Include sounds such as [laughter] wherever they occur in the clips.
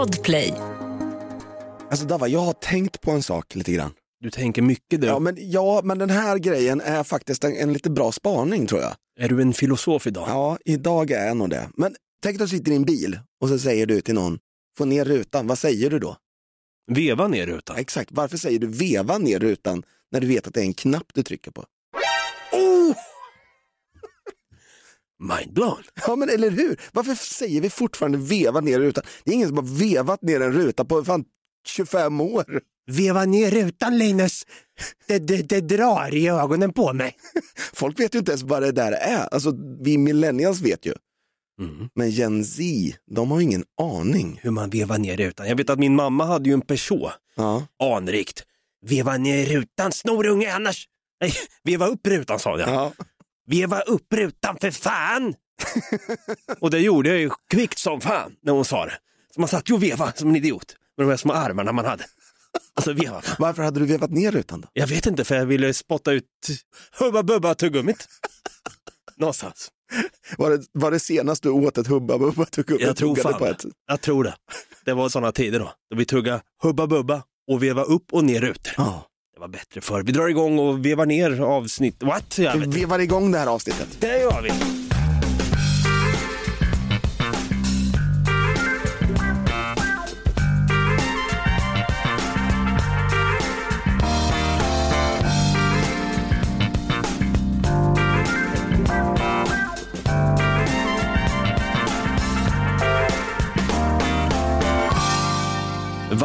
Podplay. Alltså Dava, jag har tänkt på en sak lite grann. Du tänker mycket du. Ja men, ja, men den här grejen är faktiskt en, en lite bra spaning tror jag. Är du en filosof idag? Ja, idag är jag nog det. Men tänk att du sitter i en bil och så säger du till någon, få ner rutan, vad säger du då? Veva ner rutan. Exakt, varför säger du veva ner rutan när du vet att det är en knapp du trycker på? Mindblown. [laughs] Ja men eller hur, varför säger vi fortfarande veva ner rutan? Det är ingen som har vevat ner en ruta på fan 25 år. Veva ner rutan Linus. Det, det, det drar i ögonen på mig. [laughs] Folk vet ju inte ens vad det där är. Alltså vi millennials vet ju. Mm. Men Gen Z, de har ju ingen aning. Hur man vevar ner rutan. Jag vet att min mamma hade ju en Peugeot. Ja. Anrikt. Veva ner rutan snorunge annars. Nej, veva upp rutan sa jag. Ja. Veva upp rutan för fan! och det gjorde jag ju kvickt som fan när hon sa det. Så man satt ju och veva som en idiot med de här små armarna man hade. Alltså veva. Varför hade du vevat ner rutan då? Jag vet inte för jag ville spotta ut Hubba Bubba tuggummit. Någonstans. Var det, var det senast du åt ett Hubba Bubba tuggummi? Jag tror fan på det. ett? Jag tror det. Det var sådana tider då. Då vi tuggade Hubba Bubba och veva upp och ner rutor. Ja. Det var bättre förr. Vi drar igång och vevar ner avsnitt. What? Jag. Vi vevar igång det här avsnittet. Det gör vi.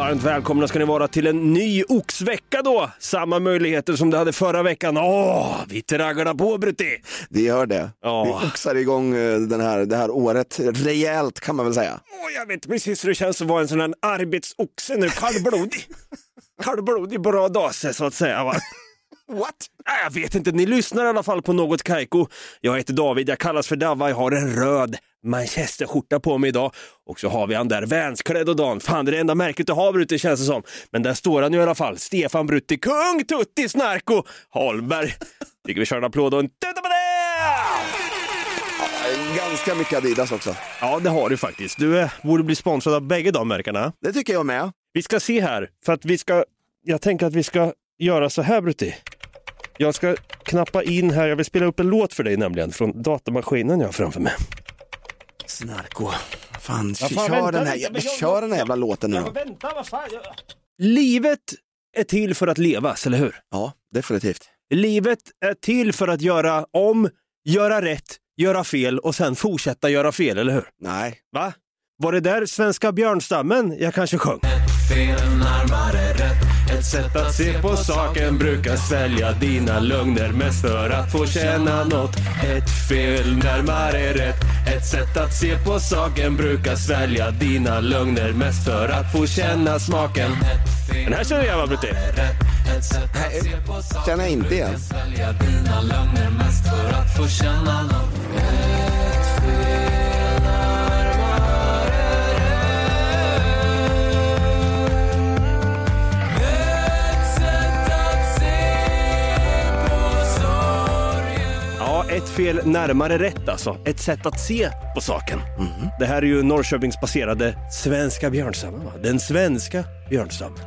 Varmt välkomna ska ni vara till en ny oxvecka då. Samma möjligheter som du hade förra veckan. Åh, vi tragglar på Brutti! Vi gör det. Ja. Vi oxar igång eh, den här, det här året rejält kan man väl säga. Åh, jag vet precis hur det känns att vara en sån här arbetsoxe nu, kallblodig. [laughs] kallblodig på rad ase så att säga. Va? [laughs] What? Nej, Jag vet inte, ni lyssnar i alla fall på något Kaiko. Jag heter David, jag kallas för Davva, jag har en röd manchesterskjorta på mig idag. Och så har vi han där vänsklädd och Dan. Fan, det är det enda märket du har Brutti känns det som. Men där står han ju i alla fall, Stefan Brutti, kung Tutti Snarko Holmberg. Tycker vi kör en applåd och en tuta på det! Ganska mycket Adidas också. Ja, det har du faktiskt. Du eh, borde bli sponsrad av bägge de märkena. Det tycker jag med. Vi ska se här, för att vi ska, jag tänker att vi ska göra så här Brutti. Jag ska knappa in här, jag vill spela upp en låt för dig nämligen, från datamaskinen jag har framför mig. Snarko. Fan, Ja, fan, kör, vänta den här, jag- kör den här jävla låten nu då. vänta, vad fan. Jag... Livet är till för att levas, eller hur? Ja, definitivt. Livet är till för att göra om, göra rätt, göra fel och sen fortsätta göra fel, eller hur? Nej, Va? Var det där svenska björnstammen jag kanske sjöng? fel närmare Ett sätt att se på saken brukar svälja dina lögner mest för att få känna något. Ett fel närmare rätt. Ett sätt att se på saken brukar svälja dina lögner mest för att få känna smaken. Den här känner jag va Brutti? Ett sätt att se på saken känner jag inte igen. Ett fel närmare rätt alltså. Ett sätt att se på saken. Det här är ju Norrköpingsbaserade svenska björnstammen va? Den svenska björnstammen.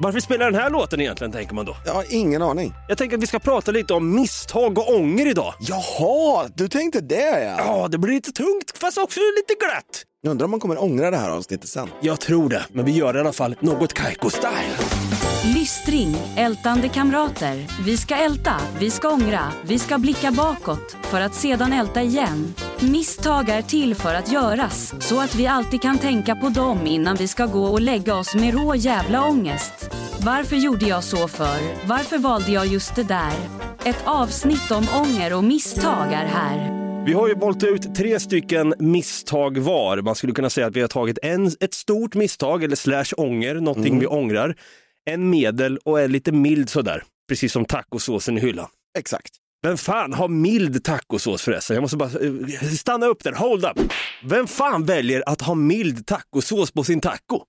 Varför spelar den här låten egentligen tänker man då? jag har ingen aning. Jag tänker att vi ska prata lite om misstag och ånger idag. Jaha, du tänkte det ja. Ja, det blir lite tungt fast också lite glatt. Jag undrar om man kommer ångra det här avsnittet sen. Jag tror det, men vi gör det i alla fall något Kaiko-style. Lystring, ältande kamrater. Vi ska älta, vi ska ångra, vi ska blicka bakåt för att sedan älta igen. Misstag är till för att göras, så att vi alltid kan tänka på dem innan vi ska gå och lägga oss med rå jävla ångest. Varför gjorde jag så för? Varför valde jag just det där? Ett avsnitt om ånger och misstag är här. Vi har ju valt ut tre stycken misstag var. Man skulle kunna säga att vi har tagit en, ett stort misstag eller slash ånger, någonting vi ångrar. En medel och en lite mild sådär. Precis som tacosåsen i hyllan. Exakt. Vem fan har mild tacosås förresten? Jag måste bara eh, stanna upp där, hold up. Vem fan väljer att ha mild tacosås på sin taco?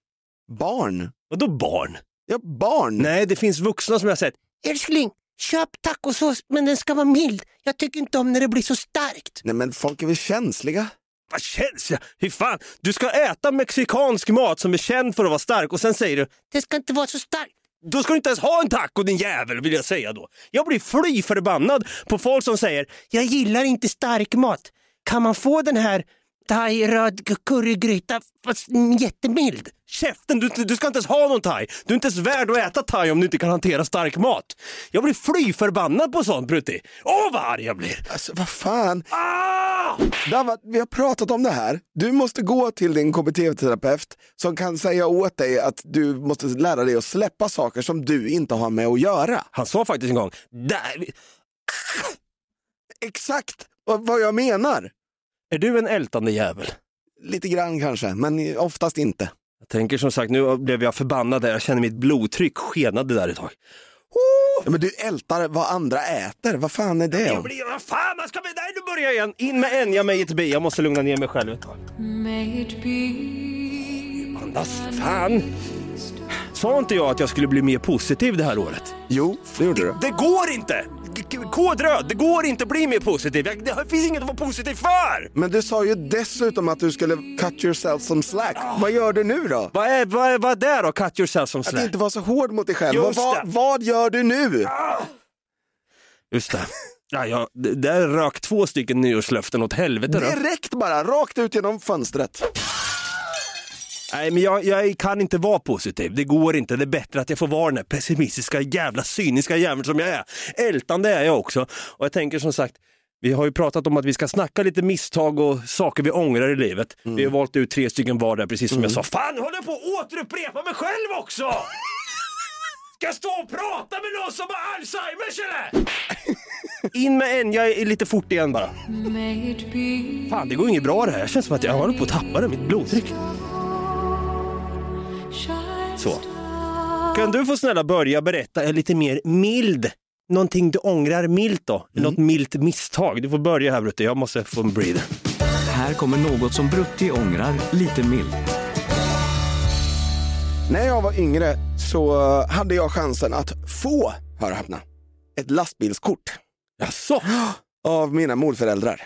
Barn. Vadå barn? Ja, barn. Nej, det finns vuxna som jag har sett. Älskling, köp tacosås men den ska vara mild. Jag tycker inte om när det blir så starkt. Nej men folk är väl känsliga? Vad känns jag? Hur fan? Du ska äta mexikansk mat som är känd för att vara stark och sen säger du det ska inte vara så starkt. Då ska du inte ens ha en taco din jävel vill jag säga då. Jag blir fly förbannad på folk som säger jag gillar inte stark mat. Kan man få den här thai röd currygryta fast jättemild? Käften, du, du ska inte ens ha någon thai. Du är inte ens värd att äta thai om du inte kan hantera stark mat. Jag blir fly förbannad på sånt Brutti. Åh vad arg jag blir. Alltså vad fan. Ah! Dava, vi har pratat om det här. Du måste gå till din KBT-terapeut som kan säga åt dig att du måste lära dig att släppa saker som du inte har med att göra. Han sa faktiskt en gång, där, Exakt vad vad jag menar. Är du en ältande jävel? Lite grann kanske, men oftast inte. Jag tänker som sagt, nu blev jag förbannad där. Jag känner mitt blodtryck skenade där ett tag. Ja, men du ältar vad andra äter, vad fan är det Jag blir, vad fan, vad ska vi, nej nu börjar jag igen. In med Enya med ett B. Jag måste lugna ner mig själv ett tag. May it be Andas, fan. Sa inte jag att jag skulle bli mer positiv det här året? Jo, det gjorde du. Det går inte! Kod röd, det går inte att bli mer positiv. Det finns inget att vara positiv för! Men du sa ju dessutom att du skulle cut yourself some slack. Vad gör du nu då? Vad är, vad är, vad är det då? Cut yourself som Att slack? inte vara så hård mot dig själv. Vad, vad, vad gör du nu? Just det. Ja, jag, där rök två stycken nyårslöften åt helvete då. Direkt bara, rakt ut genom fönstret. Nej, men jag, jag kan inte vara positiv. Det går inte. Det är bättre att jag får vara den här pessimistiska, jävla cyniska jäveln som jag är. Ältande är jag också. Och jag tänker som sagt, vi har ju pratat om att vi ska snacka lite misstag och saker vi ångrar i livet. Vi har valt ut tre stycken var där, precis som jag sa. Fan, håller jag på att återupprepa mig själv också? [laughs] Ska jag stå och prata med någon som har Alzheimers eller? [laughs] In med en, jag är lite fort igen bara. Fan, det går inget bra det här. Jag känns som att jag håller på att tappa det, mitt blodtryck. Så. Kan du få snälla börja berätta en lite mer mild, någonting du ångrar milt då? Något milt misstag. Du får börja här Brutte, jag måste få en breather. Här kommer något som Brutti ångrar lite milt. När jag var yngre så hade jag chansen att få, hör och häpna, ett lastbilskort Jaså? av mina morföräldrar.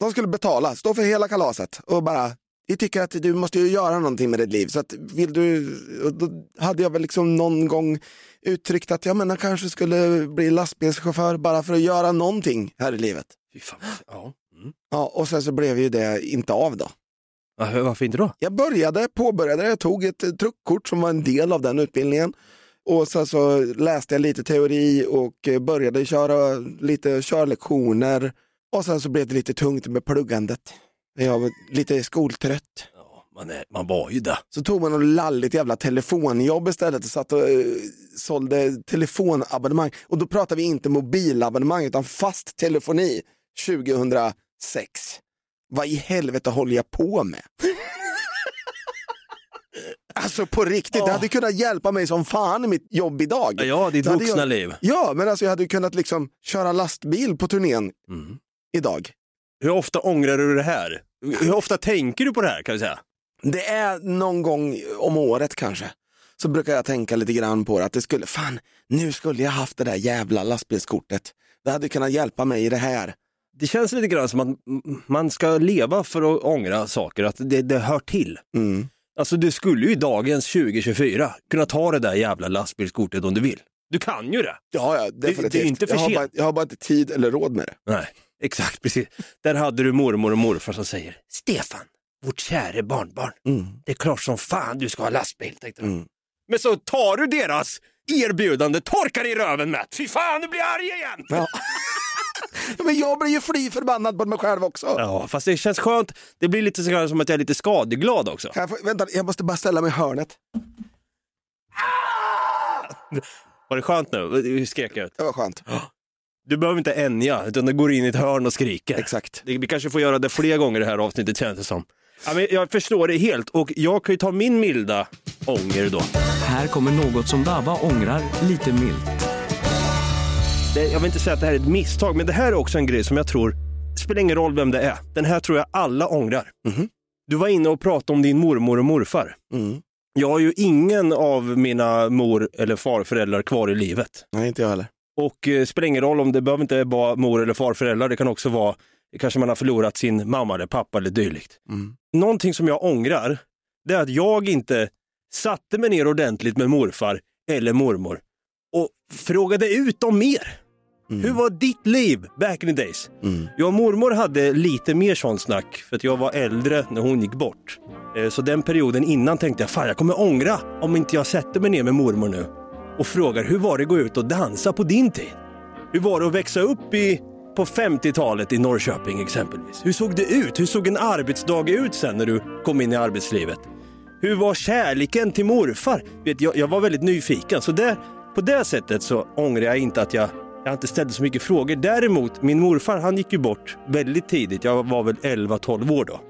De skulle betala, stå för hela kalaset och bara, vi tycker att du måste ju göra någonting med ditt liv. Så att vill du, då hade jag väl liksom någon gång uttryckt att jag menar kanske skulle bli lastbilschaufför bara för att göra någonting här i livet. Fan. Ja. Mm. Ja, och sen så blev ju det inte av då. Ja, Varför inte då? Jag började, påbörjade, jag tog ett truckkort som var en del av den utbildningen. Och sen så läste jag lite teori och började köra lite körlektioner. Och sen så blev det lite tungt med pluggandet. Jag var lite skoltrött. Ja, man, är, man var ju där. Så tog man något lalligt jävla telefonjobb istället och satt och eh, sålde telefonabonnemang. Och då pratar vi inte mobilabonnemang utan fast telefoni 2006. Vad i helvete håller jag på med? [laughs] Alltså på riktigt, det hade kunnat hjälpa mig som fan i mitt jobb idag. Ja, ditt vuxna jag, liv. Ja, men alltså jag hade kunnat liksom köra lastbil på turnén Mm. idag. Hur ofta ångrar du det här? Hur ofta tänker du på det här kan vi säga? Det är någon gång om året kanske. Så brukar jag tänka lite grann på det, att det skulle, fan, nu skulle jag haft det där jävla lastbilskortet. Det hade kunnat hjälpa mig i det här. Det känns lite grann som att man ska leva för att ångra saker, att det, det hör till. Mm. Alltså du skulle ju i dagens 2024 kunna ta det där jävla lastbilskortet om du vill. Du kan ju det. Ja, ja, definitivt. det är inte för jag, har bara, jag har bara inte tid eller råd med det. Nej, exakt precis. Där hade du mormor och morfar som säger Stefan, vårt käre barnbarn, Mm. det är klart som fan du ska ha lastbil. Tänkte. Mm. Men så tar du deras erbjudande, torkar i röven med. Fy fan, du blir arg igen! [laughs] Ja. Men jag blir ju fly förbannad på mig själv också. Ja, fast det känns skönt. Det blir lite så som att jag är lite skadeglad också. Jag få, vänta, jag måste bara ställa mig i hörnet. Var det skönt nu? Hur skrek jag ut? Det var skönt. [gasps] Du behöver inte änja, utan du går in i ett hörn och skriker. Exakt. Vi kanske får göra det fler gånger i det här avsnittet känns det som. Ja, men jag förstår det helt och jag kan ju ta min milda ånger då. Här kommer något som Dava ångrar lite milt. Det, jag vill inte säga att det här är ett misstag, men det här är också en grej som jag tror, spelar ingen roll vem det är, den här tror jag alla ångrar. Mhm. Du var inne och pratade om din mormor och morfar. Mm. Jag har ju ingen av mina mor eller farföräldrar kvar i livet. Nej, inte jag heller. Och eh, spelar ingen roll om det behöver inte vara mor eller farföräldrar, det kan också vara Kanske man har förlorat sin mamma eller pappa eller dylikt. Mm. Någonting som jag ångrar, det är att jag inte satte mig ner ordentligt med morfar eller mormor och frågade ut dem mer. Hur var ditt liv back in the days? Mm. Jag och mormor hade lite mer sånt snack för att jag var äldre när hon gick bort. Eh, så den perioden innan tänkte jag, fan jag kommer ångra om inte jag sätter mig ner med mormor nu och frågar hur var det att gå ut och dansa på din tid? Hur var det att växa upp i, på 50-talet i Norrköping exempelvis? Hur såg det ut? Hur såg en arbetsdag ut sen när du kom in i arbetslivet? Hur var kärleken till morfar? Vet, jag, jag var väldigt nyfiken, så där, på det sättet så ångrar jag inte att jag, jag inte ställde så mycket frågor. Däremot, min morfar han gick ju bort väldigt tidigt. Jag var väl 11-12 år då.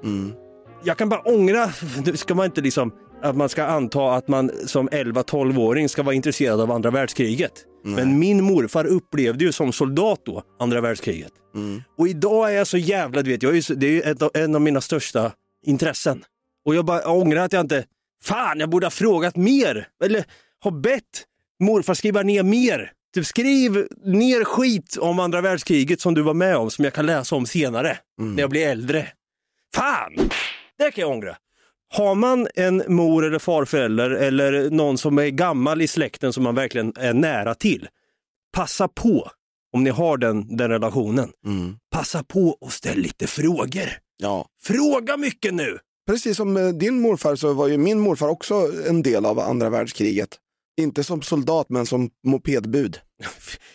Jag kan bara ångra, [laughs] det ska man inte liksom, att man ska anta att man som 11-12-åring ska vara intresserad av andra världskriget. Men min morfar upplevde ju som soldat då andra världskriget. Och idag är jag så jävla, du vet, jag är så- det är ju ett av, en av mina största intressen. Och jag bara ångrar att jag inte, fan jag borde ha frågat mer. Eller ha bett morfar skriva ner mer. Typ skriv ner skit om andra världskriget som du var med om som jag kan läsa om senare när jag blir äldre. Fan! Det kan jag ångra. Har man en mor eller farförälder eller någon som är gammal i släkten som man verkligen är nära till, passa på, om ni har den, den relationen, Mm. passa på och ställ lite frågor. Ja. Fråga mycket nu! Precis som eh, din morfar så var ju min morfar också en del av andra världskriget. Inte som soldat men som mopedbud.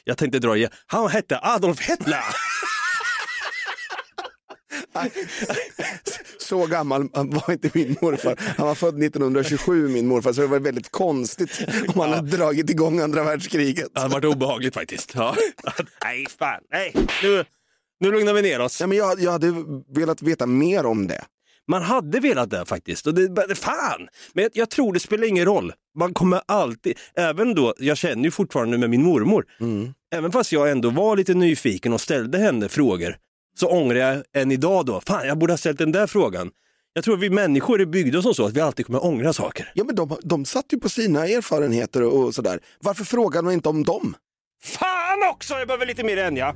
Jag tänkte dra igen. Han hette Adolf Hitler! Så gammal var inte min morfar. Han var född 1927 min morfar så det var väldigt konstigt om han hade dragit igång andra världskriget. Det hade varit obehagligt faktiskt. Ja. Nej, fan. Nej, nu, nu lugnar vi ner oss. Ja, men jag, jag hade velat veta mer om det. Man hade velat det faktiskt. Och det, fan! Men jag, jag tror det spelar ingen roll. Man kommer alltid, även då, jag känner ju fortfarande med min mormor, även fast jag ändå var lite nyfiken och ställde henne frågor, så ångrar jag än idag då, fan jag borde ha ställt den där frågan. Jag tror vi människor är byggda som så att vi alltid kommer ångra saker. Ja, men de, de satt ju på sina erfarenheter och, och sådär. Varför frågar man inte om dem? Fan också! Jag behöver lite mer än ja.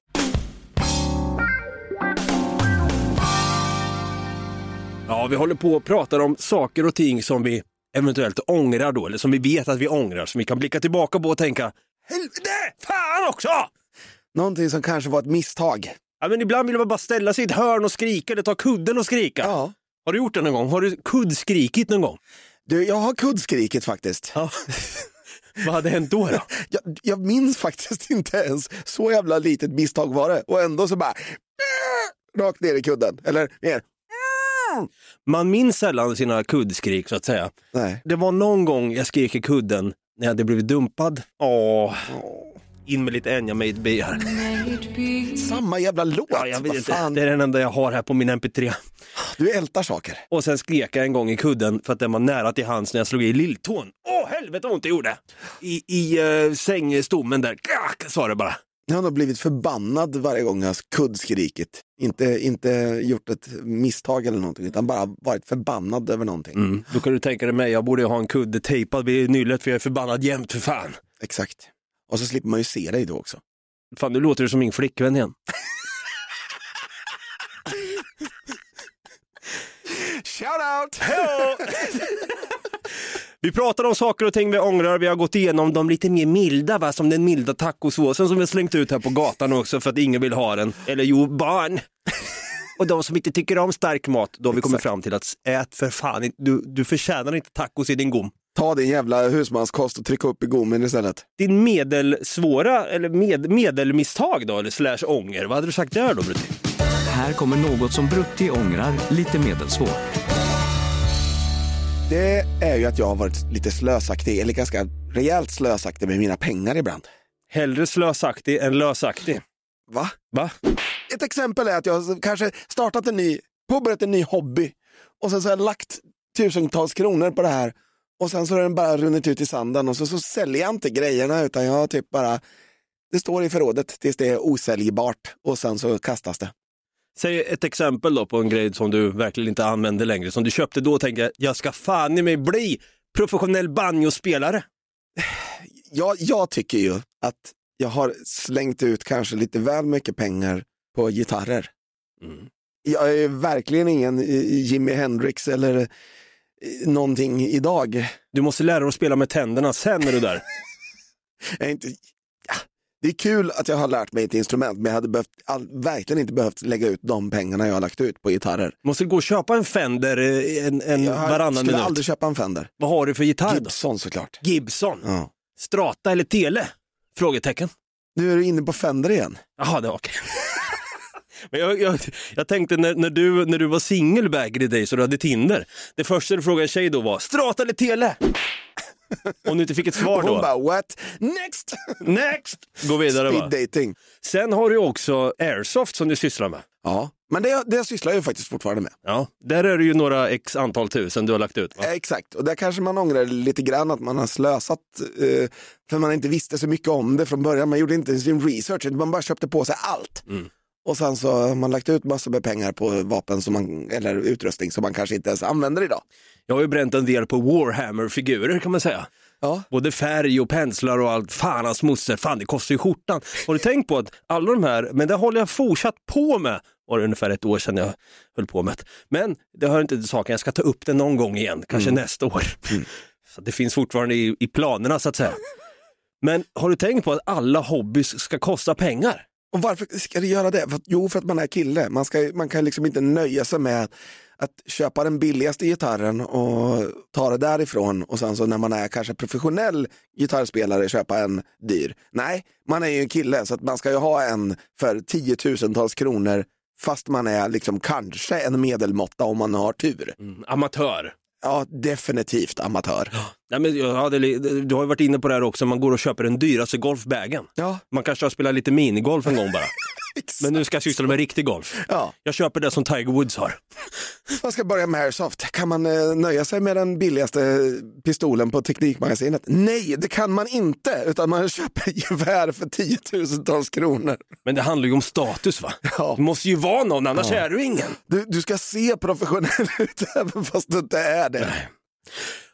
Ja, vi håller på och pratar om saker och ting som vi eventuellt ångrar då, eller som vi vet att vi ångrar, som vi kan blicka tillbaka på och tänka, helvete, fan också! Någonting som kanske var ett misstag. Ja, men ibland vill man bara ställa sig i ett hörn och skrika eller ta kudden och skrika. Ja. Har du gjort det någon gång? Har du kuddskrikit någon gång? Du, jag har kuddskrikit faktiskt. Ja. [laughs] Vad hade hänt då? då? Jag, jag minns faktiskt inte ens. Så jävla litet misstag var det. Och ändå så bara rakt ner i kudden. Eller ner. Man minns sällan sina kuddskrik så att säga. Nej. Det var någon gång jag skrek i kudden när jag hade blivit dumpad. Åh. In med lite Enya Made Be här. Samma jävla låt. Ja, jag vet inte. Det är den enda jag har här på min MP3. Du ältar saker. Och sen skrek jag en gång i kudden för att den var nära till hands när jag slog i lilltån. Åh helvete vad ont det gjorde! I, i uh, sängstommen där, Gack, sa det bara. Jag har nog blivit förbannad varje gång jag har kuddskrikit. Inte, inte gjort ett misstag eller någonting, utan bara varit förbannad över någonting. Mm. Då kan du tänka dig mig, jag borde ha en kudde tejpad vid nyllet för jag är förbannad jämt för fan. Exakt. Och så slipper man ju se dig då också. Fan nu låter du som min flickvän igen. Shout out! [laughs] Vi pratar om saker och ting vi ångrar, vi har gått igenom de lite mer milda, va? som den milda tacosåsen som vi har slängt ut här på gatan också för att ingen vill ha den. Eller jo, barn. [laughs] Och de som inte tycker om stark mat, då har vi kommit fram till att ät för fan, du, du förtjänar inte tacos i din gom. Ta din jävla husmanskost och tryck upp i gommen istället. Din medelsvåra, eller med, medelmisstag då, eller slash ånger, vad hade du sagt där då Brutti? Här kommer något som Brutti ångrar lite medelsvårt. Det är ju att jag har varit lite slösaktig, eller ganska rejält slösaktig med mina pengar ibland. Hellre slösaktig än lösaktig. Va? Va? Ett exempel är att jag kanske startat en ny, påbörjat en ny hobby och sen så har jag lagt tusentals kronor på det här och sen så har den bara runnit ut i sanden och så, så säljer jag inte grejerna utan jag typ bara, det står i förrådet tills det är osäljbart och sen så kastas det. Säg ett exempel då på en grej som du verkligen inte använder längre, som du köpte då och tänkte jag ska fan i mig bli professionell banjospelare. Jag, jag tycker ju att jag har slängt ut kanske lite väl mycket pengar på gitarrer. Mm. Jag är verkligen ingen eh, Jimi Hendrix eller eh, någonting idag. Du måste lära dig att spela med tänderna, sen är du där. [laughs] Jag är inte, det är kul att jag har lärt mig ett instrument men jag hade behövt, all, verkligen inte behövt lägga ut de pengarna jag har lagt ut på gitarrer. måste gå och köpa en Fender eh, en, en Jag varannan skulle minut. aldrig köpa en Fender. Vad har du för gitarr då? Gibson såklart. Gibson? Ja. Strata eller Tele? Frågetecken. Nu är du inne på Fender igen. Jaha, det var okej. [laughs] Men jag, jag, jag tänkte när, när, du, när du var singel back the days och du hade Tinder, det första du frågade en tjej då var Strata eller Tele? Om du inte fick ett svar Och hon då, bara what? Next! [laughs] next! Gå vidare va. Speed dating. Sen har du också Airsoft som du sysslar med. Ja, men det, det sysslar jag ju faktiskt fortfarande med. Ja, där är det ju några x antal tusen du har lagt ut. Va? Eh, Exakt, och där kanske man ångrar lite grann att man har slösat eh, för man inte visste så mycket om det från början. Man gjorde inte sin research, man bara köpte på sig allt. Mm. Och sen så har man lagt ut massor med pengar på vapen som man, eller utrustning som man kanske inte ens använder idag. Jag har ju bränt en del på Warhammer-figurer kan man säga. Ja, Både färg och penslar och allt. Fan hans moster, fan det kostar ju skjortan. Har du tänkt på att alla de här, men det håller jag fortsatt på med. Var det ungefär ett år sedan jag höll på med det. Men det hör inte till saken, jag ska ta upp det någon gång igen, kanske nästa år. [laughs] Så det finns fortfarande i, i planerna så att säga. Men har du tänkt på att alla hobbys ska kosta pengar? Och varför ska det göra det? För, att- jo, för att man är kille. Man, ska, man kan liksom inte nöja sig med att köpa den billigaste gitarren och ta det därifrån och sen så när man är kanske professionell gitarrspelare köpa en dyr. Nej, man är ju en kille så att man ska ju ha en för tiotusentals kronor fast man är liksom kanske en medelmåtta om man har tur. Mm, amatör. Ja, definitivt amatör. Nej, men hade, li- du har ju varit inne på det här också, man går och köper den dyraste golfbagen. Ja, Man kanske har spelat lite minigolf en gång bara. [laughs] Men nu ska jag syssla med riktig golf. Ja, Jag köper det som Tiger Woods har. man ska börja med airsoft. Kan man eh, nöja sig med den billigaste pistolen på Teknikmagasinet? Nej, det kan man inte, utan man köper gevär för tiotusentals kronor. Men det handlar ju om status va? Ja. Du måste ju vara någon, annars är du ingen. Du, du ska se professionell [laughs] ut även fast du inte är det.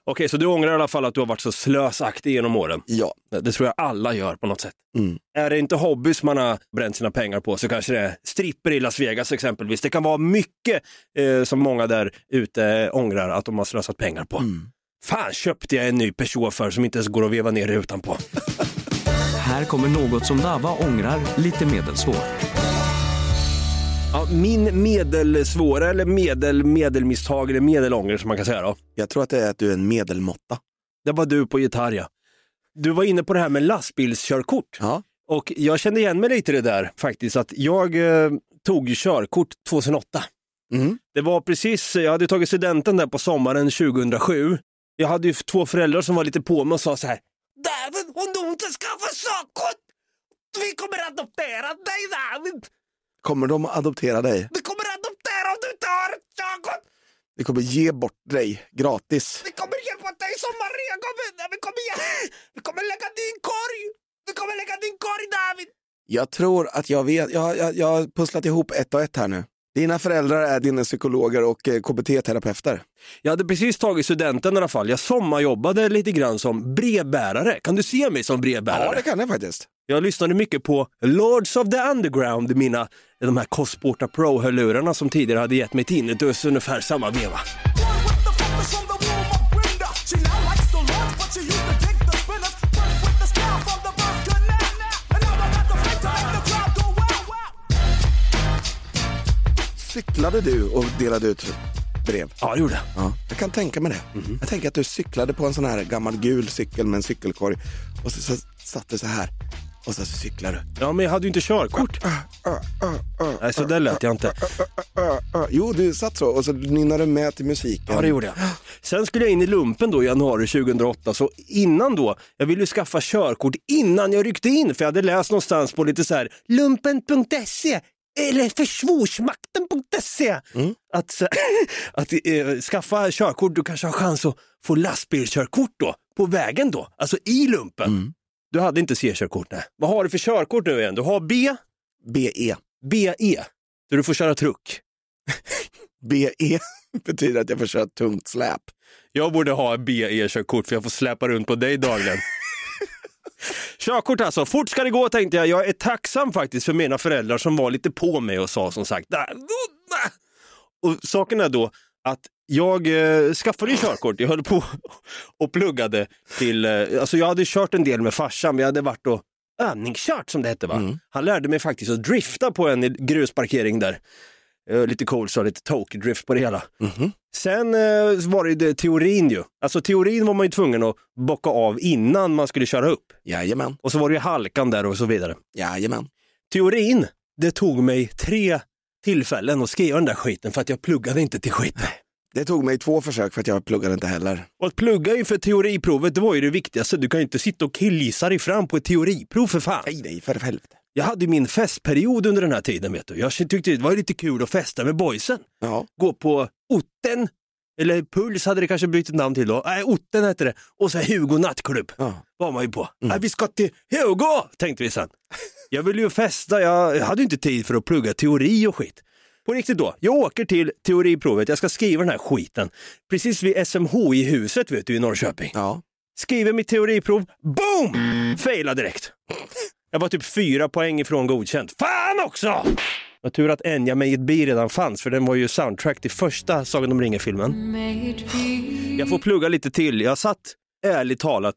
Okej, så du ångrar i alla fall att du har varit så slösaktig genom åren. Ja, Det det tror jag alla gör på något sätt. Mm. Är det inte hobbys man har bränt sina pengar på så kanske det är stripper i Las Vegas exempelvis. Det kan vara mycket eh, som många där ute ångrar att de har slösat pengar på. Mm. Fan köpte jag en ny Peugeot för som inte ens går att veva ner rutan på. Här kommer något som Dava ångrar lite medelsvårt. Ja, min medelsvåra eller medel, medelmisstag eller medelånger som man kan säga då. jag tror att det är att du är en medelmåtta. Det var du på gitarr ja. Du var inne på det här med lastbilskörkort. Ja. Och jag kände igen mig lite i det där faktiskt. Att jag eh, tog körkort 2008. Mm. Det var precis, jag hade tagit studenten där på sommaren 2007. Jag hade ju två föräldrar som var lite på mig och sa så här. David, om du inte skaffar körkort, vi kommer adoptera dig David. Kommer de att adoptera dig? Vi kommer adoptera om du inte har ett körkort. Vi kommer ge bort dig gratis. Vi kommer hjälpa dig som Maria kommer. Vi kommer, ge- [laughs] vi kommer lägga din korg. Vi kommer lägga din korg David. Jag tror att jag vet, jag, jag, jag har pusslat ihop ett och ett här nu. Dina föräldrar är dina psykologer och eh, KBT-terapeuter. Jag hade precis tagit studenten i alla fall. Jag sommarjobbade lite grann som brevbärare. Kan du se mig som brevbärare? Ja, det kan jag faktiskt. Jag lyssnade mycket på Lords of the Underground, mina, de här Cossporta Pro-hörlurarna som tidigare hade gett mig tinnitus ungefär samma veva. Cyklade du och delade ut brev? Ja, det gjorde jag. Ja, jag kan tänka mig det. Mhm. Jag tänker att du cyklade på en sån här gammal gul cykel med en cykelkorg och så, så satt du så här. Och så cyklar du. Ja, men jag hade ju inte körkort. Nej, så där lät jag inte. Jo, du satt så och så nynnar du med till musiken. Ja, det gjorde jag. Sen skulle jag in i lumpen då i januari 2008, så innan då, jag ville ju skaffa körkort innan jag ryckte in, för jag hade läst någonstans på lite så här lumpen.se eller försvarsmakten.se att, så- [laughs] att eh, skaffa körkort, du kanske har chans att få lastbilskörkort då, på vägen då, alltså i lumpen. Du hade inte C-körkort, nej. Vad har du för körkort nu igen? Du har B, BE. BE, så du får köra truck. [laughs] BE [laughs] betyder att jag får köra tungt släp. Jag borde ha BE-körkort för jag får släpa runt på dig dagligen. [laughs] Körkort alltså, fort ska det gå tänkte jag. Jag är tacksam faktiskt för mina föräldrar som var lite på mig och sa som sagt. Och saken är då att jag eh, skaffade ju körkort. Jag höll på [laughs] och pluggade till, eh, alltså jag hade kört en del med farsan, jag hade varit och övningskört som det hette va. Han lärde mig faktiskt att drifta på en grusparkering där. Eh, lite cool så lite tokig drift på det hela. Sen eh, var det det, teorin ju. Alltså teorin var man ju tvungen att bocka av innan man skulle köra upp. Jajamän, Och så var det ju halkan där och så vidare. jajamän. Teorin, det tog mig tre tillfällen att skriva den där skiten för att jag pluggade inte till skiten. Det tog mig två försök för att jag pluggade inte heller. Och att plugga inför teoriprovet, det var ju det viktigaste. Du kan ju inte sitta och killgissa dig fram på ett teoriprov för fan. Nej, nej, för helvete. Jag hade min festperiod under den här tiden vet du. Jag tyckte det var lite kul att festa med boysen. Ja, gå på Otten, eller Puls hade det kanske bytt namn till då. Nej, Otten hette det. Och så Hugo nattklubb ja. var man ju på. Nej, vi ska till Hugo, tänkte vi sen. Jag ville ju festa, jag hade ju inte tid för att plugga teori och skit. På riktigt då, jag åker till teoriprovet, jag ska skriva den här skiten. Precis vid SMHI-huset vet du i Norrköping. ja. Skriver mitt teoriprov, boom! Faila direkt. Jag var typ fyra poäng ifrån godkänt. Fan också! Vad tur att Enya May It Be redan fanns, för den var ju soundtrack till första Sagan om ringen-filmen. Jag får plugga lite till. Jag satt, ärligt talat,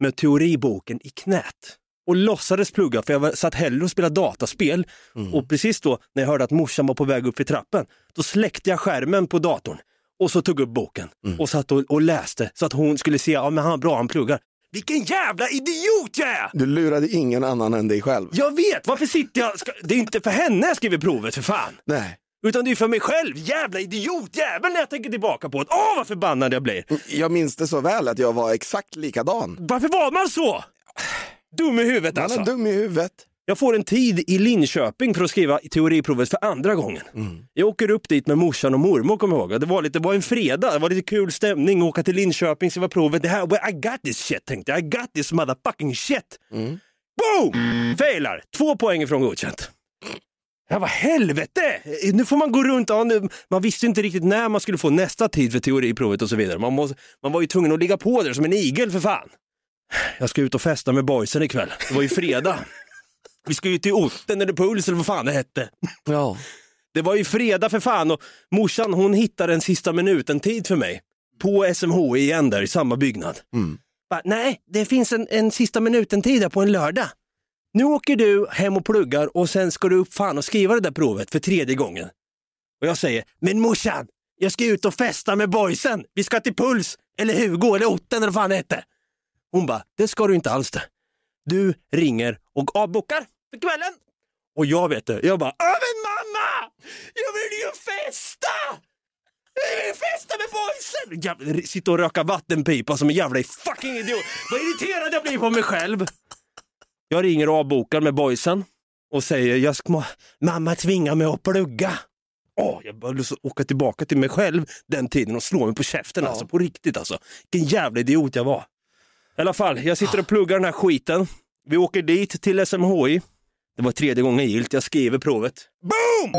med teoriboken i knät och låtsades plugga för jag satt hellre och spelade dataspel. Och precis då när jag hörde att morsan var på väg upp för trappen, då släckte jag skärmen på datorn och så tog upp boken och satt och, och läste så att hon skulle se, ja men han bra, han pluggar. Vilken jävla idiot jag är! Du lurade ingen annan än dig själv. Jag vet, varför sitter jag... Ska... Det är inte för henne jag skriver provet för fan. Nej. Utan det är för mig själv, jävla idiotjävel när jag tänker tillbaka på det. Åh vad förbannad jag blir. Jag minns det så väl att jag var exakt likadan. Varför var man så? Dum i huvudet Man alltså. är dum i huvudet. Jag får en tid i Linköping för att skriva teoriprovet för andra gången. Jag åker upp dit med morsan och mormor kommer jag ihåg. Det var, lite, det var en fredag, det var lite kul stämning, åka till Linköping, skriva provet. Det här, I got this shit tänkte jag. I got this motherfucking shit. Boom! Failar, två poäng ifrån godkänt. Ja, vad helvete! Nu får man gå runt, ja, nu, man visste inte riktigt när man skulle få nästa tid för teoriprovet och så vidare. Man, måste, man var ju tvungen att ligga på där som en igel för fan. Jag ska ut och festa med boysen ikväll. Det var ju fredag. Vi ska ju till Otten eller Puls eller vad fan det hette. Ja. Det var ju fredag för fan och morsan hon hittade en sista minuten-tid för mig. På SMH igen där i samma byggnad. Bara, Nej, det finns en, en sista minuten-tid där på en lördag. Nu åker du hem och pluggar och sen ska du upp fan och skriva det där provet för tredje gången. Och jag säger, men morsan, jag ska ut och festa med boysen. Vi ska till Puls eller Hugo eller Otten eller vad fan det hette. Hon bara, det ska du inte alls det. Du ringer och avbokar för kvällen. Och jag vet det, jag bara, "Ja, men mamma! Jag vill ju festa! Jag vill festa med boysen! Sitta och röka vattenpipa som en jävla fucking idiot. Vad irriterad jag blir på mig själv. Jag ringer och avbokar med boysen och säger, jag ska, mamma tvingar mig att plugga. Åh, jag behövde så åka tillbaka till mig själv den tiden och slå mig på käften alltså, på riktigt alltså. Vilken jävla idiot jag var. I alla fall, jag sitter och pluggar den här skiten. Vi åker dit till SMHI. Det var tredje gången gilt, jag skriver provet. Boom!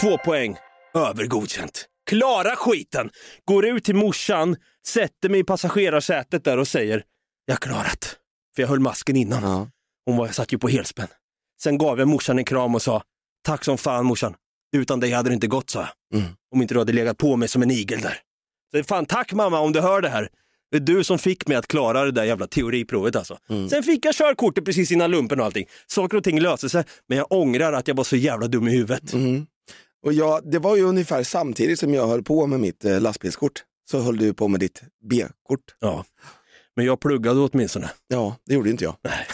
Två poäng, över godkänt. Klara skiten! Går ut till morsan, sätter mig i passagerarsätet där och säger, jag klarat. För jag höll masken innan. Ja. Hon var, satt ju på helspänn. Sen gav jag morsan en kram och sa, tack som fan morsan. Utan dig hade det inte gått, sa jag. Mm. Om inte du hade legat på mig som en igel där. Så fan, tack mamma om du hör det här. Det är du som fick mig att klara det där jävla teoriprovet alltså. Mm. Sen fick jag körkortet precis innan lumpen och allting. Saker och ting löste sig, men jag ångrar att jag var så jävla dum i huvudet. Mm. Och jag, det var ju ungefär samtidigt som jag höll på med mitt eh, lastbilskort, så höll du på med ditt B-kort. Ja, men jag pluggade åtminstone. Ja, det gjorde inte jag. Nej.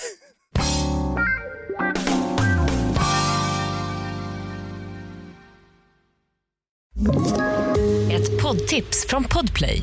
Ett poddtips från Podplay.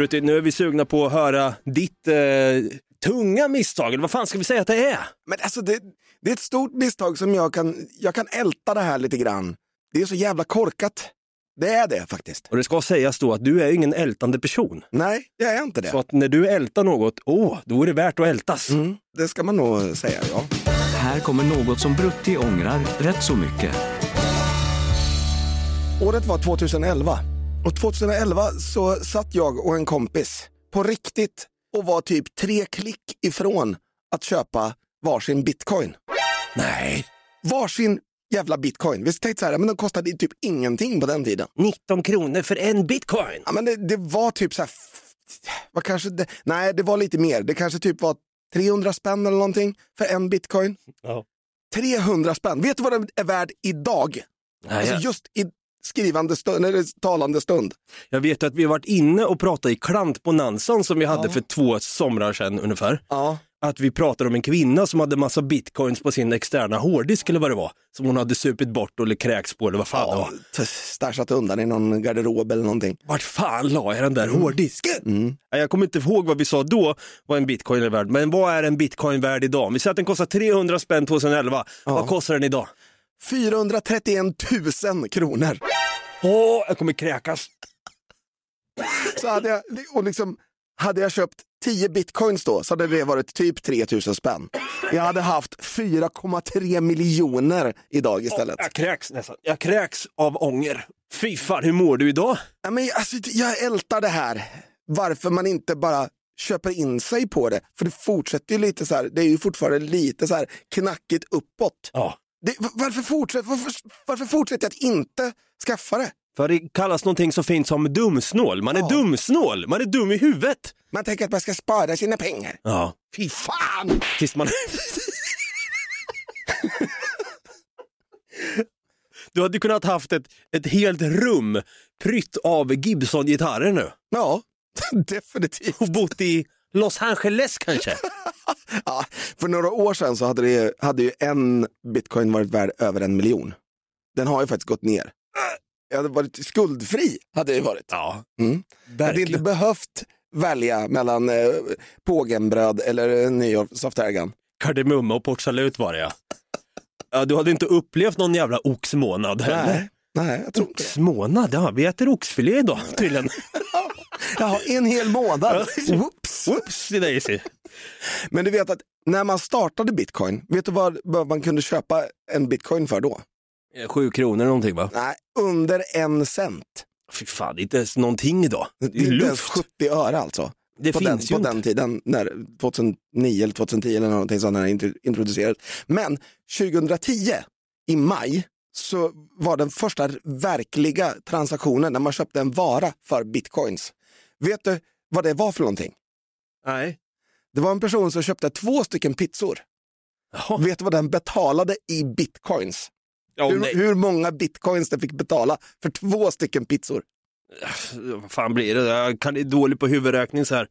Brutti, nu är vi sugna på att höra ditt eh, tunga misstag, eller vad fan ska vi säga att det är? Men alltså det, det är ett stort misstag som jag kan, jag kan älta det här lite grann. Det är så jävla korkat. Det är det faktiskt. Och det ska sägas då att du är ingen ältande person. Nej, jag är inte det. Så att när du ältar något, åh, då är det värt att ältas. Mm, det ska man nog säga, ja. Här kommer något som Brutti ångrar rätt så mycket. Året var 2011 och 2011 så satt jag och en kompis på riktigt och var typ tre klick ifrån att köpa varsin bitcoin. Nej. Varsin jävla bitcoin. Vi tänkte så här, men de kostade typ ingenting på den tiden. 19 kronor för en bitcoin. Ja, men det, det var typ så här, vad kanske det, nej det var lite mer. Det kanske typ var 300 spänn eller någonting för en bitcoin. Ja. 300 spänn. Vet du vad den är värd idag? Nej, Alltså jag, just i skrivande stund, eller talande stund. jag vet att vi har varit inne och pratat i klantbonanzan som vi hade Ja. för två somrar sedan ungefär. Ja. Att vi pratade om en kvinna som hade massa bitcoins på sin externa hårddisk eller vad det var. Som hon hade supit bort eller kräkts på eller vad fan det Ja, var. t- stashat undan i någon garderob eller någonting. Vart fan la jag den där hårddisken? Mm. Ja, Jag kommer inte ihåg vad vi sa då vad en bitcoin är värd, men vad är en bitcoin värd idag? Om Vi säger att den kostar 300 spänn 2011. Vad kostar den idag? 431 000 kronor. Åh, jag kommer kräkas. Så hade jag, och liksom, hade jag köpt 10 bitcoins då så hade det varit typ 3 000 spänn. Jag hade haft 4,3 miljoner idag istället. Jag kräks nästan. Jag kräks av ånger. Fy fan, hur mår du idag? Ja, men alltså, jag ältar det här. Varför man inte bara köper in sig på det. För det fortsätter ju lite så här, det är ju fortfarande lite så här knackigt uppåt. Ja. Det, varför, fortsätter, varför, varför fortsätter jag att inte skaffa det? För det kallas någonting så fint som dumsnål. Man är Ja. dumsnål, man är dum i huvudet. Man tänker att man ska spara sina pengar. Ja. Fy fan! Tills man... Du hade kunnat haft ett, ett helt rum prytt av Gibson-gitarrer nu Ja, [laughs] definitivt. och bott i Los Angeles kanske. [laughs] Ja, för några år sedan så hade, det, hade ju en bitcoin varit värd över en miljon. Den har ju faktiskt gått ner. Jag hade varit skuldfri, hade det varit. Ja, Mm. Jag hade inte behövt välja mellan eh, pågenbröd eller eh, New soft airgun. Kardemumma och portsalut var det ja. ja. Du hade inte upplevt någon jävla oxmånad heller. Nej, nej, jag tror inte. Oxmånad, ja vi äter oxfilé idag tydligen. [laughs] Jaha, en hel månad. Whoops, Daisy. [laughs] Men du vet att när man startade bitcoin, vet du vad, vad man kunde köpa en bitcoin för då? Sju kronor någonting va? Nej, under en cent. Fy fan, det är inte ens någonting idag. Det Det är är inte ens luft. 70 öre alltså. Det på finns den, ju på inte. den tiden, när 2009 eller 2010 eller någonting sånt när den intro- introducerades. Men 2010 i maj så var den första verkliga transaktionen när man köpte en vara för bitcoins. Vet du vad det var för någonting? Nej. Det var en person som köpte två stycken pizzor. Jaha. Vet du vad den betalade i bitcoins? Ja, hur, nej. hur många bitcoins den fick betala för två stycken pizzor? Vad fan blir det? Jag kan, är dålig på huvudräkning så här.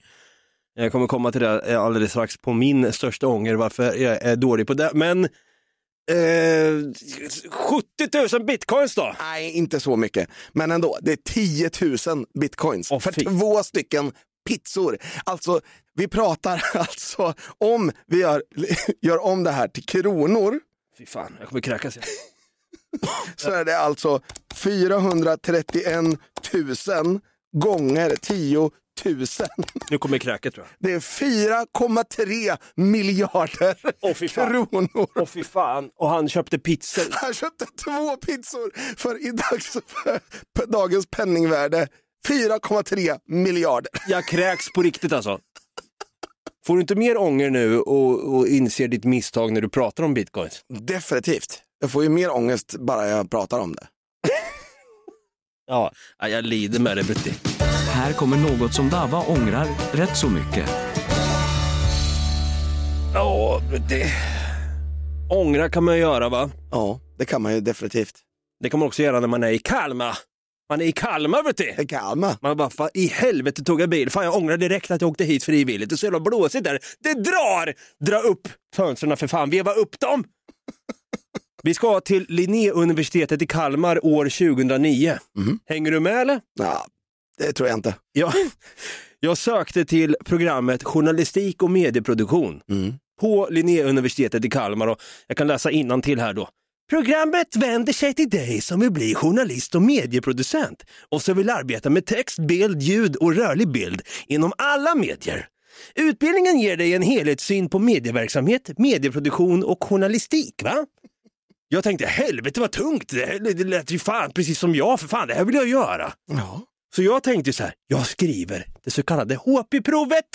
Jag kommer komma till det alldeles strax på min största ånger varför jag är dålig på det. Men eh, 70 000 bitcoins då? Nej, inte så mycket. Men ändå, det är 10 000 bitcoins Åh, för två stycken pizzor. Alltså, vi pratar [laughs] alltså om vi gör, [laughs] gör om det här till kronor Fy fan, jag kommer kräkas. [laughs] så är det alltså 431 000 gånger 10 000. Nu kommer kräket tror jag. Det är 4,3 miljarder fan. kronor. Åh fy fan. Och han köpte pizzor. Han köpte två pizzor för i dags, för dagens penningvärde 4,3 miljarder. Jag kräks på riktigt alltså. Får du inte mer ånger nu och, och inser ditt misstag när du pratar om bitcoins? Definitivt. Jag får ju mer ångest bara jag pratar om det. [laughs] Ja, ja, jag lider med dig Brutti. Här kommer något som Dava ångrar rätt så mycket. Ja, Brutti. Ångra kan man ju göra va? Ja, det kan man ju definitivt. Det kan man också göra när man är i Kalmar. Man är i Kalmar Brutti. Det kan man. Man bara, fan i helvete tog jag bil. Fan jag ångrar direkt att jag åkte hit frivilligt. Det är så jävla blåsigt där. Det drar! Dra upp fönstren för fan, veva upp dem! [laughs] Vi ska till Linnéuniversitetet i Kalmar år 2009. Hänger du med eller? Ja, det tror jag inte. Ja. [laughs] Jag sökte till programmet Journalistik och medieproduktion Mm. på Linnéuniversitetet i Kalmar och jag kan läsa innan till här då. Programmet vänder sig till dig som vill bli journalist och medieproducent och som vill arbeta med text, bild, ljud och rörlig bild inom alla medier. Utbildningen ger dig en helhetssyn på medieverksamhet, medieproduktion och journalistik. va? Jag tänkte helvete vad tungt, det, lät ju fan precis som jag, för fan det här vill jag göra. Ja. Så jag tänkte så här, jag skriver det så kallade HP-provet.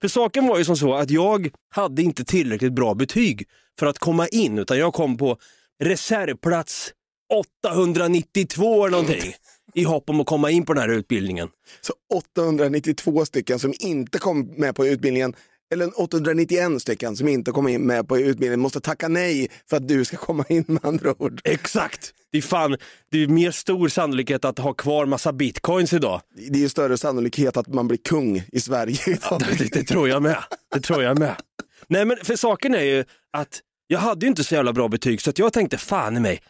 För saken var ju som så att jag hade inte tillräckligt bra betyg för att komma in, utan jag kom på reservplats 892 eller någonting i hopp om att komma in på den här utbildningen. Så 892 stycken som inte kom med på utbildningen, eller 891 stycken som inte kom in med på utbildningen måste tacka nej för att du ska komma in med andra ord. Exakt! Det är fan, det är mer stor sannolikhet att ha kvar massa bitcoins idag. Det är ju större sannolikhet att man blir kung i Sverige idag. Det, det tror jag med. Det tror jag med. Nej men för saken är ju att jag hade ju inte så jävla bra betyg så att jag tänkte fan i mig,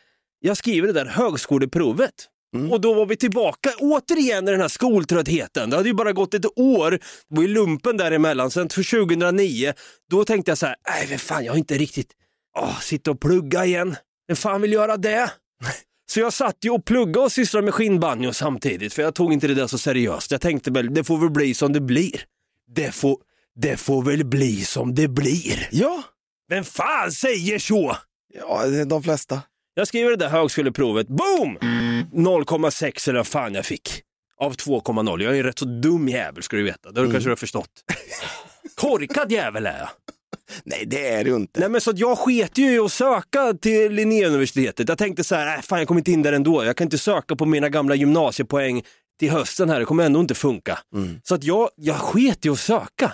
jag skriver det där högskoleprovet. Och då var vi tillbaka återigen i den här skoltröttheten. Det hade ju bara gått ett år, det var ju lumpen däremellan. Sen för 2009, då tänkte jag så här, nej men fan jag har inte riktigt, åh, sitta och plugga igen. Vem fan vill göra det? [laughs] Så jag satt ju och pluggade och sysslade med skinnbanjo samtidigt, för jag tog inte det där så seriöst. Jag tänkte väl, det får väl bli som det blir. Det får, det får väl bli som det blir. Ja, Vem fan säger så? ja det är de flesta. Jag skriver det där högskoleprovet, boom! 0,6 eller vad fan jag fick. Av 2,0. Jag är en rätt så dum jävel ska du veta, det har du kanske har förstått. Korkad jävel är jag. [laughs] Nej, det är ju inte. Nej men så att jag sket ju i att söka till Linnéuniversitetet. Jag tänkte så här, äh, fan jag kommer inte in där ändå. Jag kan inte söka på mina gamla gymnasiepoäng till hösten här, det kommer ändå inte funka. Så att jag, jag sket i att söka.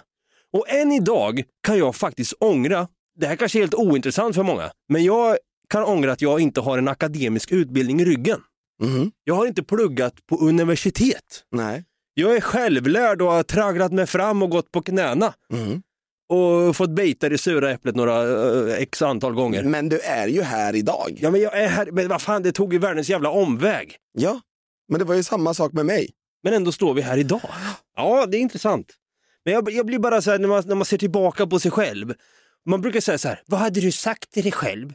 Och än idag kan jag faktiskt ångra, det här kanske är helt ointressant för många, men jag kan ångra att jag inte har en akademisk utbildning i ryggen. Mhm. Jag har inte pluggat på universitet. Nej. Jag är självlärd och har tragglat mig fram och gått på knäna Mhm. och fått bita det sura äpplet några eh, x antal gånger. Men du är ju här idag. Ja men jag är här, men vad fan det tog ju världens jävla omväg. Ja, men det var ju samma sak med mig. Men ändå står vi här idag. Ja, det är intressant. Men jag, jag blir bara så här när man, när man ser tillbaka på sig själv. Man brukar säga så här, vad hade du sagt till dig själv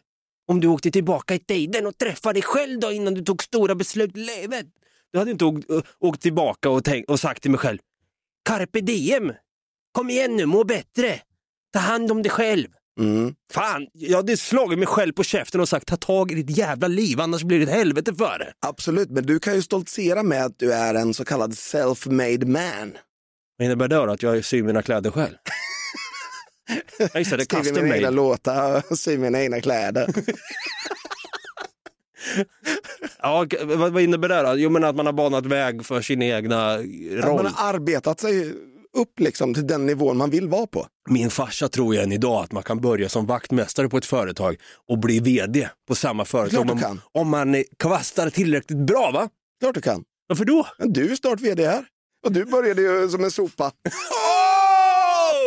om du åkte tillbaka i tiden och träffade dig själv då innan du tog stora beslut i livet? Du hade inte åkt, åkt tillbaka och, tänkt, och sagt till mig själv, carpe diem, kom igen nu, må bättre, ta hand om dig själv. Mm. Fan, jag hade slagit mig själv på käften och sagt ta tag i ditt jävla liv annars blir det ett helvete för det. Absolut, men du kan ju stoltsera med att du är en så kallad self-made man. Vad innebär det då? Att jag syr mina kläder själv? [laughs] Jag gissar det Skriver mina egna låtar, [laughs] syr mina egna kläder. [laughs] Ja, vad, innebär det då? Jo men att man har banat väg för sin egna Att roll. man har arbetat sig upp liksom till den nivån man vill vara på. Min farsa tror ju än idag att man kan börja som vaktmästare på ett företag och bli VD på samma företag. Om, kan. om man kvastar tillräckligt bra va? Klart du kan. Varför då? Men du är snart vd här. Och du började ju som en sopa. [laughs]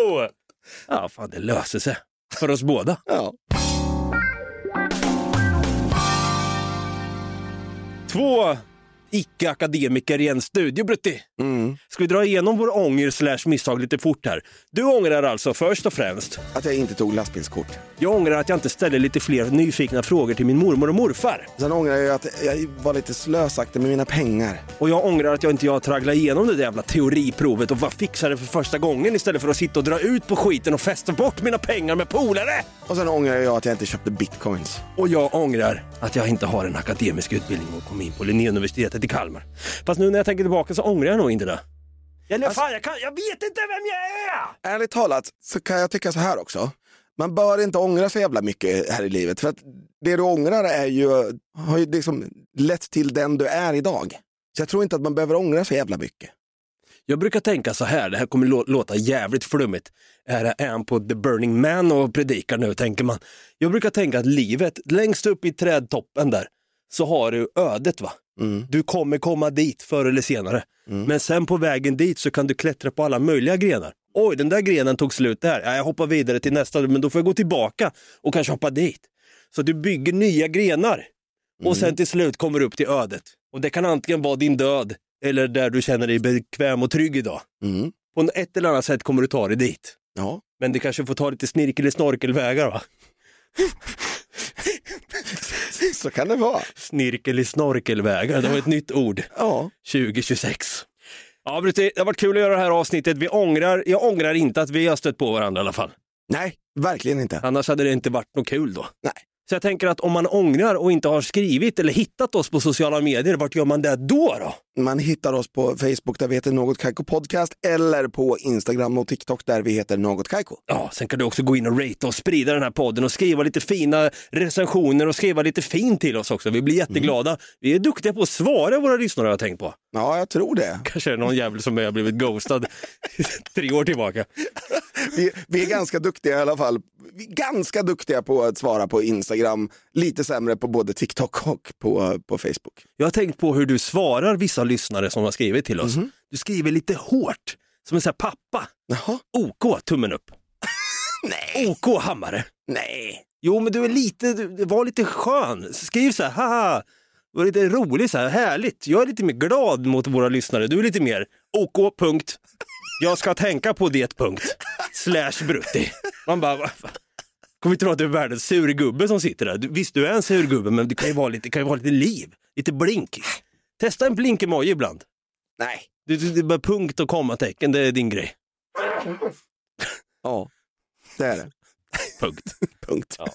Oh! Ja, fan det löser sig. För oss båda. Ja. Två icke-akademiker i en studio, Brutti. Mm. Ska vi dra igenom vår ånger slash misstag lite fort här? Du ångrar alltså först och främst. Att jag inte tog lastbilskort. Jag ångrar att jag inte ställde lite fler nyfikna frågor till min mormor och morfar. Sen ångrar jag att jag var lite slösaktig med mina pengar. Och jag ångrar att jag inte jag tragglade igenom det där jävla teoriprovet och var fixade för första gången istället för att sitta och dra ut på skiten och fästa bort mina pengar med polare. Och sen ångrar jag att jag inte köpte bitcoins. Och jag ångrar att jag inte har en akademisk utbildning och kom in på Linnéuniversitetet i Kalmar. Fast nu när jag tänker tillbaka så ångrar jag nog inte det. Eller fan, jag, kan, jag vet inte vem jag är! Ärligt talat så kan jag tycka så här också. Man bör inte ångra så jävla mycket här i livet. För att det du ångrar är ju, har ju liksom lett till den du är idag. Så jag tror inte att man behöver ångra så jävla mycket. Jag brukar tänka så här, det här kommer lå- låta jävligt flummigt. Är, är han på The Burning Man och predikar nu, tänker man. Jag brukar tänka att livet, längst upp i trädtoppen där, så har du ödet va. Du kommer komma dit förr eller senare. Men sen på vägen dit så kan du klättra på alla möjliga grenar. Oj, den där grenen tog slut där. Ja, jag hoppar vidare till nästa, men då får jag gå tillbaka och kanske hoppa dit. Så du bygger nya grenar. Och sen till slut kommer du upp till ödet. Och det kan antingen vara din död eller där du känner dig bekväm och trygg idag. Mm. På ett eller annat sätt kommer du ta dig dit. Ja. Men det kanske får ta lite snirkel eller snorkelvägar va? [laughs] [laughs] Så kan det vara. Snirkel i snorkelvägar, det var ett nytt ord. Ja. 2026. Ja, Brutti, det har varit kul att göra det här avsnittet. Vi ångrar, jag ångrar inte att vi har stött på varandra i alla fall. Nej, verkligen inte. Annars hade det inte varit något kul då. Nej. Så jag tänker att om man ångrar och inte har skrivit eller hittat oss på sociala medier, vart gör man det då? då? Man hittar oss på Facebook där vi heter Något Kaiko Podcast eller på Instagram och TikTok där vi heter Något Kaiko. Ja, sen kan du också gå in och rate och sprida den här podden och skriva lite fina recensioner och skriva lite fint till oss också. Vi blir jätteglada. Vi är duktiga på att svara våra lyssnare har jag tänkt på. Ja, jag tror det. Kanske är det någon jävel som har blivit ghostad [laughs] tre år tillbaka. Vi, vi är ganska duktiga i alla fall. Vi är ganska duktiga på att svara på Instagram, lite sämre på både TikTok och på, på Facebook. Jag har tänkt på hur du svarar vissa lyssnare som har skrivit till oss. Du skriver lite hårt, som en sån här pappa. Jaha, OK, tummen upp. [laughs] nej, OK, hammare. nej. Jo, men du är lite, du var lite skön. Skriv så här, haha, var lite rolig, så här, härligt. Jag är lite mer glad mot våra lyssnare. Du är lite mer OK, punkt. Jag ska tänka på det, punkt. Slash brutti. Man bara, va- kommer inte tro att du är världens surgubbe som sitter där. Du- Visst, du är en surgubbe, men det kan ju vara lite, kan ju vara lite liv, lite blink. Testa en blink-emoji ibland. Nej. Du, du, det är bara punkt och kommatecken, det är din grej. Ja, det är det. Punkt. [laughs] Punkt. Ja.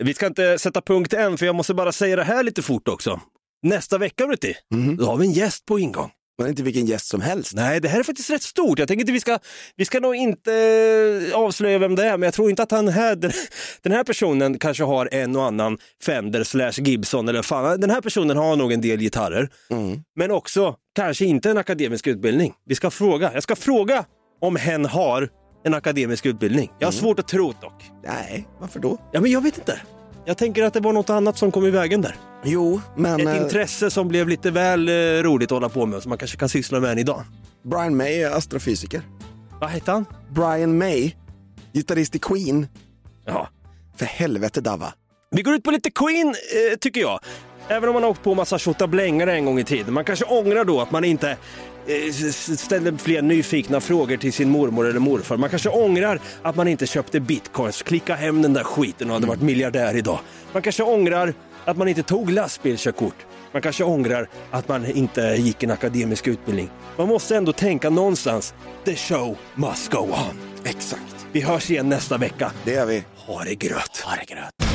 Vi ska inte sätta punkt än, för jag måste bara säga det här lite fort också. Nästa vecka, Brutti, Mhm. då har vi en gäst på ingång. Men inte vilken gäst som helst. Nej, det här är faktiskt rätt stort. Jag tänker inte vi ska, vi ska nog inte eh, avslöja vem det är, men jag tror inte att han här, den, här personen kanske har en och annan Fender slash Gibson eller fan, den här personen har nog en del gitarrer. Mm. Men också kanske inte en akademisk utbildning. Vi ska fråga, jag ska fråga om hen har en akademisk utbildning. Jag har svårt att tro dock. Nej, varför då? Ja, men jag vet inte. Jag tänker att det var något annat som kom i vägen där. Jo, men Ett eh, intresse som blev lite väl eh, roligt att hålla på med, som man kanske kan syssla med än idag. Brian May är astrofysiker. Vad hette han? Brian May, gitarrist i Queen. Ja. För helvete Dava. Vi går ut på lite Queen, eh, tycker jag. Även om man har åkt på massa tjottablängare en gång i tiden. Man kanske ångrar då att man inte eh, ställde fler nyfikna frågor till sin mormor eller morfar. Man kanske ångrar att man inte köpte bitcoins, klicka hem den där skiten och hade varit miljardär idag. Man kanske ångrar att man inte tog lastbilskörkort. Man kanske ångrar att man inte gick en akademisk utbildning. Man måste ändå tänka någonstans, the show must go on. Exakt. Vi hörs igen nästa vecka. Det är vi. Ha det gröt. Ha det gröt.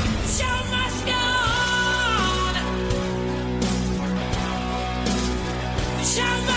Inside